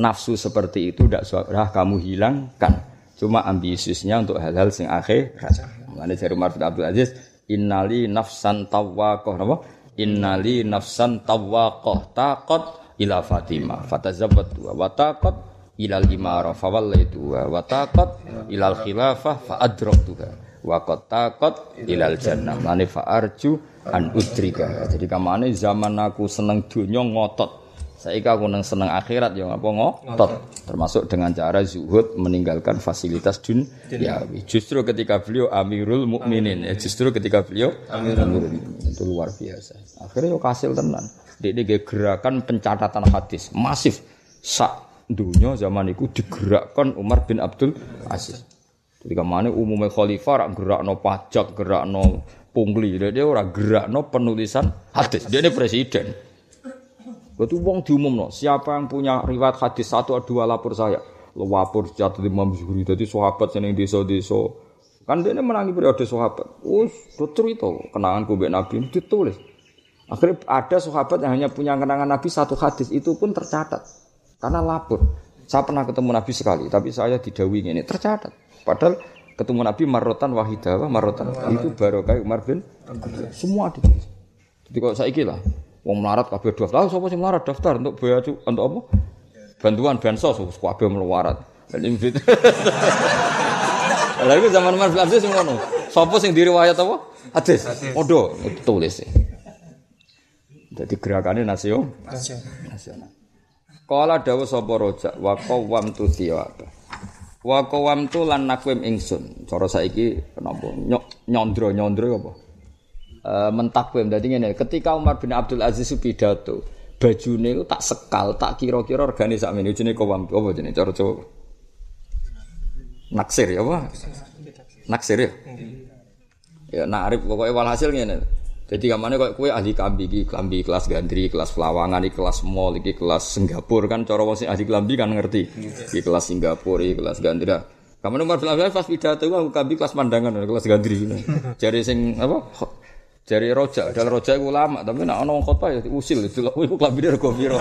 nafsu seperti itu tidak sudah kamu hilangkan. Cuma ambisiusnya untuk hal-hal sing akhirat. Mulane dari Umar bin Abdul Aziz, innali nafsan tawwaqah, napa? Innali nafsan tawwaqah taqat ila Fatimah fatazawwat wa taqat ilal imara fawallaitu wa taqat ilal khilafah fa adraktuha wa qad taqat ilal jannah. Mane fa arju an udrika. Jadi kamane zaman aku seneng donya ngotot. Saiki aku nang seneng akhirat ya apa ngotot. Termasuk dengan cara zuhud meninggalkan fasilitas dunia justru ketika beliau amirul mukminin ya justru ketika beliau amirul mukminin. Itu luar biasa. Akhirnya yo kasil tenan. Dia gerakan pencatatan hadis. Masif. Sak dunia zaman itu digerakkan Umar bin Abdul Aziz. Jadi ke mana umumnya khalifah rak gerak no pajak, gerak no pungli, dia orang gerak no penulisan hadis. Dia ini presiden. Betul wong diumum no. Siapa yang punya riwayat hadis satu atau dua lapor saya. Lo lapor di Imam Zuhri. Jadi sahabat seneng desa-desa. Kan dia ini menangi periode sahabat. Us, betul itu kenangan kubek Nabi ditulis. Akhirnya ada sahabat yang hanya punya kenangan Nabi satu hadis itu pun tercatat. Karena lapor. Saya pernah ketemu Nabi sekali, tapi saya didawi ini tercatat. Padahal ketemu Nabi marotan wahidah, marotan itu baru kayak Umar bin semua ditulis. Jadi kalau saya lah, wong melarat kabeh daftar, siapa sih melarat daftar untuk biaya untuk apa? Bantuan bansos, kabeh melarat. Dan invit. Lalu zaman Umar bin Abdul ngono. Sapa sing diriwayat apa? Hadis. Podo tulis. Jadi gerakannya nasional. Nasional. Kala dawuh sapa rojak wa qawam tu thiyaba. Wa qawam tu lan nakwim ingsun. Cara saiki kenapa nyondro-nyondro apa? E, mentakwim dadi ngene, ketika Umar bin Abdul Aziz pidato, bajune itu tak sekal, tak kira-kira regane sakmene jenenge qawam apa jenenge cara Jawa? Naksir ya apa? Naksir ya. Ya nakrif pokoknya walhasil ngene. Jadi kamane kok kue ahli kambi iki, kambi kelas gandri, kelas Flawangan, iki kelas mall, iki kelas Singapura kan cara wong ahli kambi kan ngerti. Iki kelas Singapura, iki kelas gandri. Kamu nomor film pas pidato aku kambi kelas pandangan, kelas gandri. Jari sing apa? Jari roja, dal roja iku lama, tapi nek ana wong khotbah ya usil itu lho iku klambi rego piro.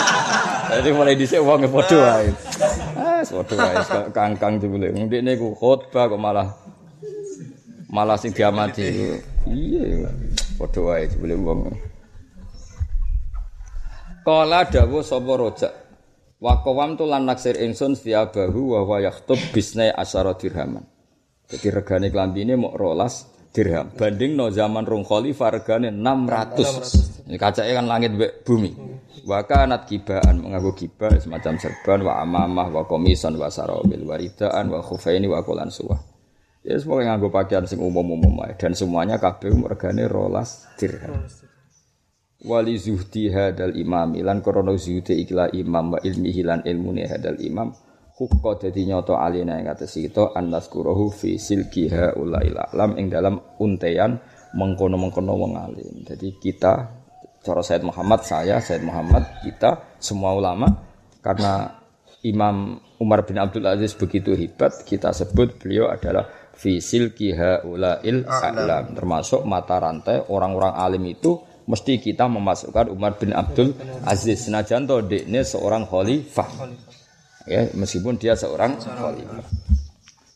Jadi mulai dhisik wong padha wae. Ah, padha wae kangkang jebule. Ndekne ku khotbah kok malah malah sing diamati. Iya, padha wae boleh wong. Kala dawuh sapa rojak. Wa qawam tu lan naksir ingsun bahu wa wa yahtub bisnai asyara dirhaman. Jadi regane klambine mok rolas dirham. Banding no zaman rong khalifah regane 600. Ini kacake kan langit bumi. Wa kanat kibaan mengaku kibah semacam serban wa amamah wa komisan wa sarabil waridaan wa khufaini wa qulan suwah. Ya semua yang nganggo pakaian sing umum-umum ae dan semuanya kabeh regane rolas dirham. Wali zuhdi hadal imam lan krana zuhdi ikla imam wa ilmi hilan ilmune hadal imam hukka dadi nyata alina ing atas kita annaskurahu fi silkiha ulail alam ing dalam untean mengkono-mengkono wong alim. Jadi kita cara Said Muhammad saya Said Muhammad kita semua ulama karena Imam Umar bin Abdul Aziz begitu hebat kita sebut beliau adalah fisil kiha ulail a'lam. Termasuk mata rantai orang-orang alim itu mesti kita memasukkan Umar bin Abdul Aziz. Senajan to dekne seorang khalifah. Ya meskipun dia seorang khalifah.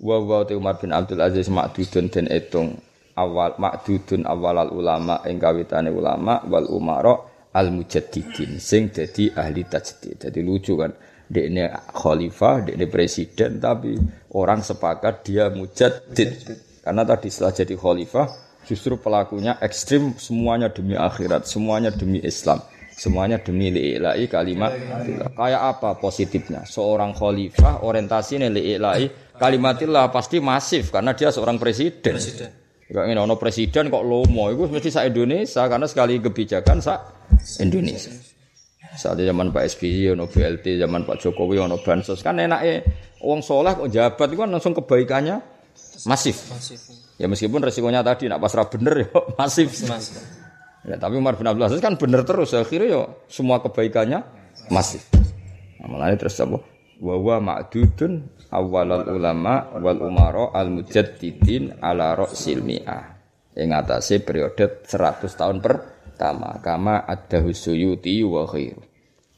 Wa wa Umar bin Abdul Aziz makdudun dan etung awal makdudun awal al ulama ing kawitane ulama wal umara al mujaddidin sing dadi ahli tajdid. Jadi lucu kan ini khalifah, ini presiden, tapi orang sepakat dia mujaddid. Karena tadi setelah jadi khalifah, justru pelakunya ekstrim, semuanya demi akhirat, semuanya demi Islam. Semuanya demi li'ilai kalimat. Kayak apa positifnya? Seorang khalifah orientasinya li'ilai kalimatillah pasti masif karena dia seorang presiden. Presiden. Gak ingin ono presiden kok lomo, itu mesti sa Indonesia karena sekali kebijakan sa Indonesia. Saat zaman Pak SBY, ono BLT, zaman Pak Jokowi, ono bansos kan enaknya uang soleh kok jabat itu kan langsung kebaikannya masif. masif. Ya meskipun resikonya tadi nak pasrah bener ya masif. masif. Ya, tapi Umar bin Abdul Aziz kan bener terus akhirnya ya semua kebaikannya masif. Nah, malah terus apa? Wa wa ma'dudun awalul ulama wal umaro al mujaddidin ala ra'sil mi'ah. Yang atasnya periode 100 tahun pertama kama ada husuyuti wa khairu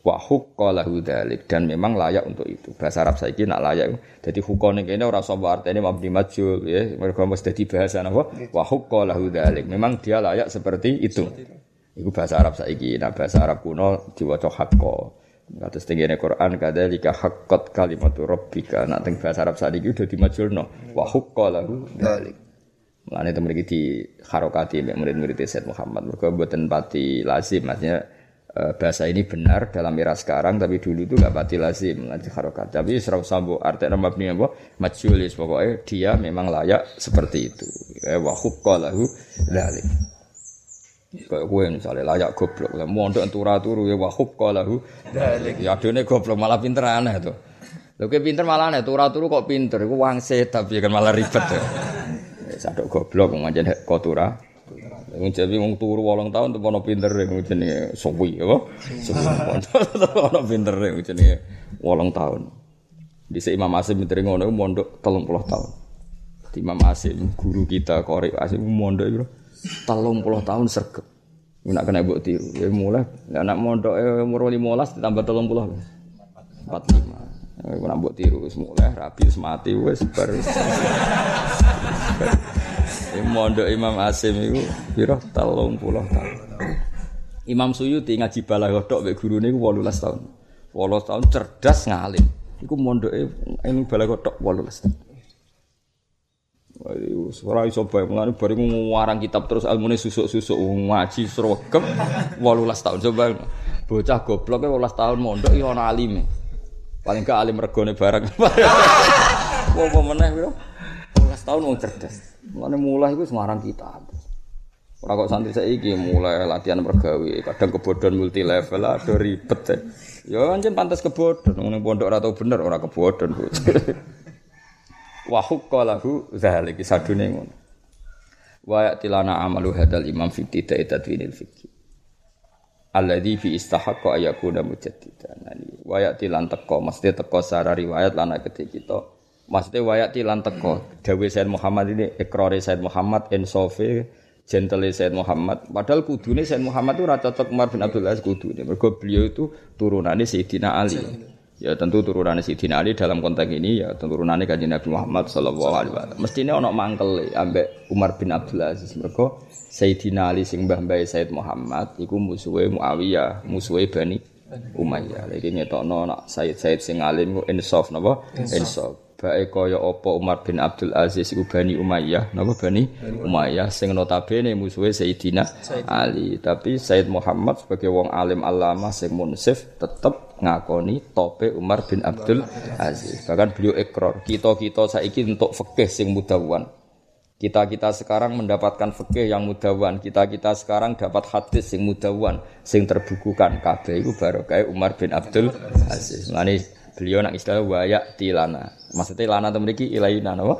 wa huqqalahu dan memang layak untuk itu. Bahasa Arab saiki nak layak. Jadi hukone kene ora sapa artine mabni majul ya, mergo mesti dadi bahasa napa? Wa huqqalahu dzalik. Memang dia layak seperti itu. Iku bahasa Arab saiki. Nah, bahasa Arab kuno diwaca haqqo. Kados tengene Quran kadzalika haqqat kalimatu rabbika. Nak teng bahasa Arab saiki udah dimajulno. Wa huqqalahu dzalik. Mulane itu mriki di harokati murid-murid Said Muhammad. Mergo mboten pati lazim. Maksudnya Eh, bahasa ini benar dalam era sekarang tapi dulu itu gak pati lazim. Nanti harokat tapi serau sambo artinya mabni apa majulis pokoknya dia memang layak seperti itu. Eh, wa lahu dalik kayak gue misalnya layak goblok. Lah mondok entura turu ya wa lahu dalik ya adone goblok malah pinter aneh tuh Lho pinter malah aneh tura turu kok pinter. Iku wangse tapi kan malah ribet ya. Sadok goblok ngajen kotura Wong Jawi wong turu 8 tahun tuh ono pinter wong jenenge Sowi apa? Sowi. Ono pinter wong jenenge 8 tahun. Di Imam Asim pinter ngono mondok 30 tahun. Di Imam Asim guru kita Korek Asim mondok itu 30 tahun sergep. Nak kena mbok tiru. Ya mulai anak mondok umur 15 ditambah 30. 45. Ya nak mbok tiru wis mulai rapi wis mati wis bar. mondok Imam Asim piro telung puluh tahun. Imam Suyuti ngaji balaghah tok mek gurune iku 18 tahun. 18 tahun cerdas ngalim. Iku mondoke ing balaghah tok 18 tahun. Ora iso bae mengane bareng ngarang kitab terus ilmune susuk-susuk ngaji srogem 18 tahun coba. Bocah goblok 18 tahun mondok ya ana alime. Paling gak alim regone bareng. Apa meneh piro? 18 tahun wong cerdas. Mulane mulai itu semarang kita. Ora kok santri saiki mulai latihan mergawe, kadang kebodohan multi level ada ribet. Ya, ya anjen pantas kebodohan, ning pondok ora tau bener ora kebodohan. Wa hukka lahu zalika sadune ngono. Wa tilana amalu hadal imam fi tidai tadwinil fikih. Alladhi fi istahaqqa ayakuna mujaddidan. Wa ya'tilan teko mesti teko secara riwayat lana ketika kita Maksudnya wayati lan teko. Dawe Said Muhammad ini ikrari Said Muhammad insofi gentle Said Muhammad. Padahal kudune Said Muhammad itu rata cocok Umar bin Abdul Aziz kudune. Mergo beliau itu turunannya Sayyidina Ali. Ya tentu turunannya Sayyidina Ali dalam konteks ini ya turunannya kanjeng Nabi Muhammad sallallahu alaihi wasallam. Mestine ana mangkel ambek Umar bin Abdul Aziz. Mergo Sayyidina Ali sing mbah mbahe Said Muhammad iku musuhe Muawiyah, musuhe Bani Umayyah. Lagi ngetokno nak Said Said sing alim ku insaf napa? Insaf bae kaya apa Umar bin Abdul Aziz iku Bani Umayyah. Napa Bani Umayyah? Sing notabene musuhe Sayyidina Ali. Tapi Said Muhammad sebagai wong alim alama sing munsif tetep ngakoni tope Umar bin Abdul Aziz. Bahkan beliau ikrar kita-kita saiki untuk fikih sing mudawan kita-kita sekarang mendapatkan fikih yang mudawan kita-kita sekarang dapat hadis sing mudawan sing terbukukan. Kabeh iku barokah Umar bin Abdul Aziz. Mane beliau nak istilah wayak tilana. Maksudnya lana itu memiliki ilayuna napa?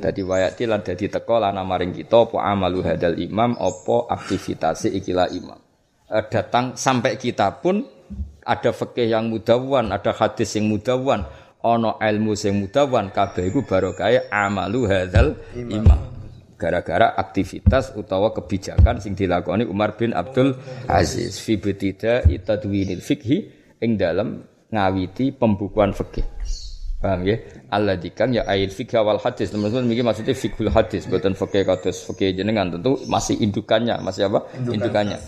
Dadi wayak tilan dadi teko lana maring kita apa amalu hadal imam apa aktivitas ikilah imam. E, datang sampai kita pun ada fikih yang mudawan, ada hadis yang mudawan, ono ilmu sing mudawan kabeh iku barokah amalu hadal imam. Gara-gara aktivitas utawa kebijakan sing dilakoni Umar bin Abdul Aziz fi betida itadwinil fikhi ing dalam ngawiti pembukuan fikih. Paham ya? Allah dikang ya ayat fikih wal hadis. Teman-teman mikir maksudnya fikul hadis, bukan fikih kados fikih jenengan tentu masih indukannya, masih apa? Indukannya.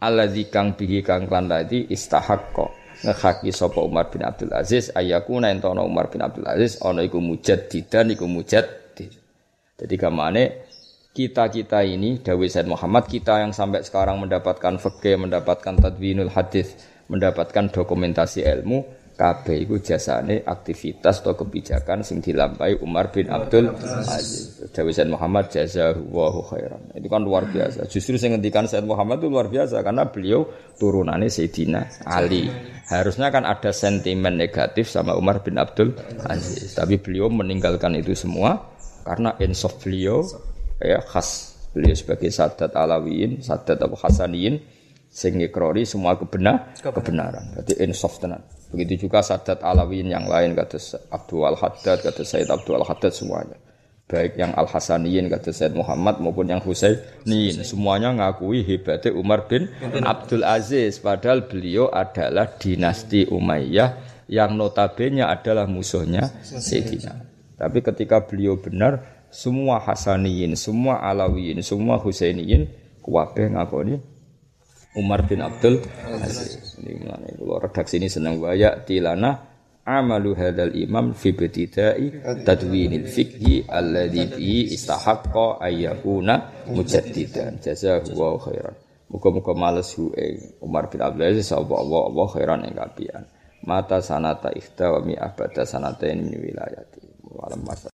Allah dikang bihi kang klan tadi istahakko ngehaki sapa Umar bin Abdul Aziz ayakuna entono Umar bin Abdul Aziz ana iku mujaddidan iku mujaddid. Jadi kamane kita-kita ini Dawi Said Muhammad kita yang sampai sekarang mendapatkan fikih, mendapatkan tadwinul hadis, mendapatkan dokumentasi ilmu kabeh iku jasane aktivitas atau kebijakan sing dilampahi Umar bin Abdul Aziz. Dawi Said Muhammad jazakallahu khairan. Itu kan luar biasa. Justru sing ngendikan Said Muhammad itu luar biasa karena beliau turunannya Sayyidina Ali. Harusnya kan ada sentimen negatif sama Umar bin Abdul Aziz, tapi beliau meninggalkan itu semua karena insaf beliau ya khas beliau sebagai sadat alawiyin, sadat Abu Hasaniyin sing ngikrori semua kebenar kebenaran. Berarti insaf tenan. Begitu juga sadat alawiyin yang lain kata Abdul Al Haddad, kata Said Abdul Al Haddad semuanya. Baik yang Al Hasaniyin kata Said Muhammad maupun yang Husainin semuanya ngakui hebatnya Umar bin Abdul Aziz padahal beliau adalah dinasti Umayyah yang notabene adalah musuhnya Sayyidina. Tapi ketika beliau benar semua Hasaniyin, semua Alawiyin, semua Husainiyin kuwabe ngakoni Umar bin Abdul Aziz. Ini mana kalau redaksi ini senang waya tilana amalu hadal imam fi betitai tadwinil fikhi alladhi bi istahaqqa ayyakuna mujaddidan. Jazakallahu khairan. Muga-muga males hu Umar bin Abdul Aziz Allah Allah Allah khairan ing kapian mata sanata ikhta wa mi abada sanata ini wilayati. Walam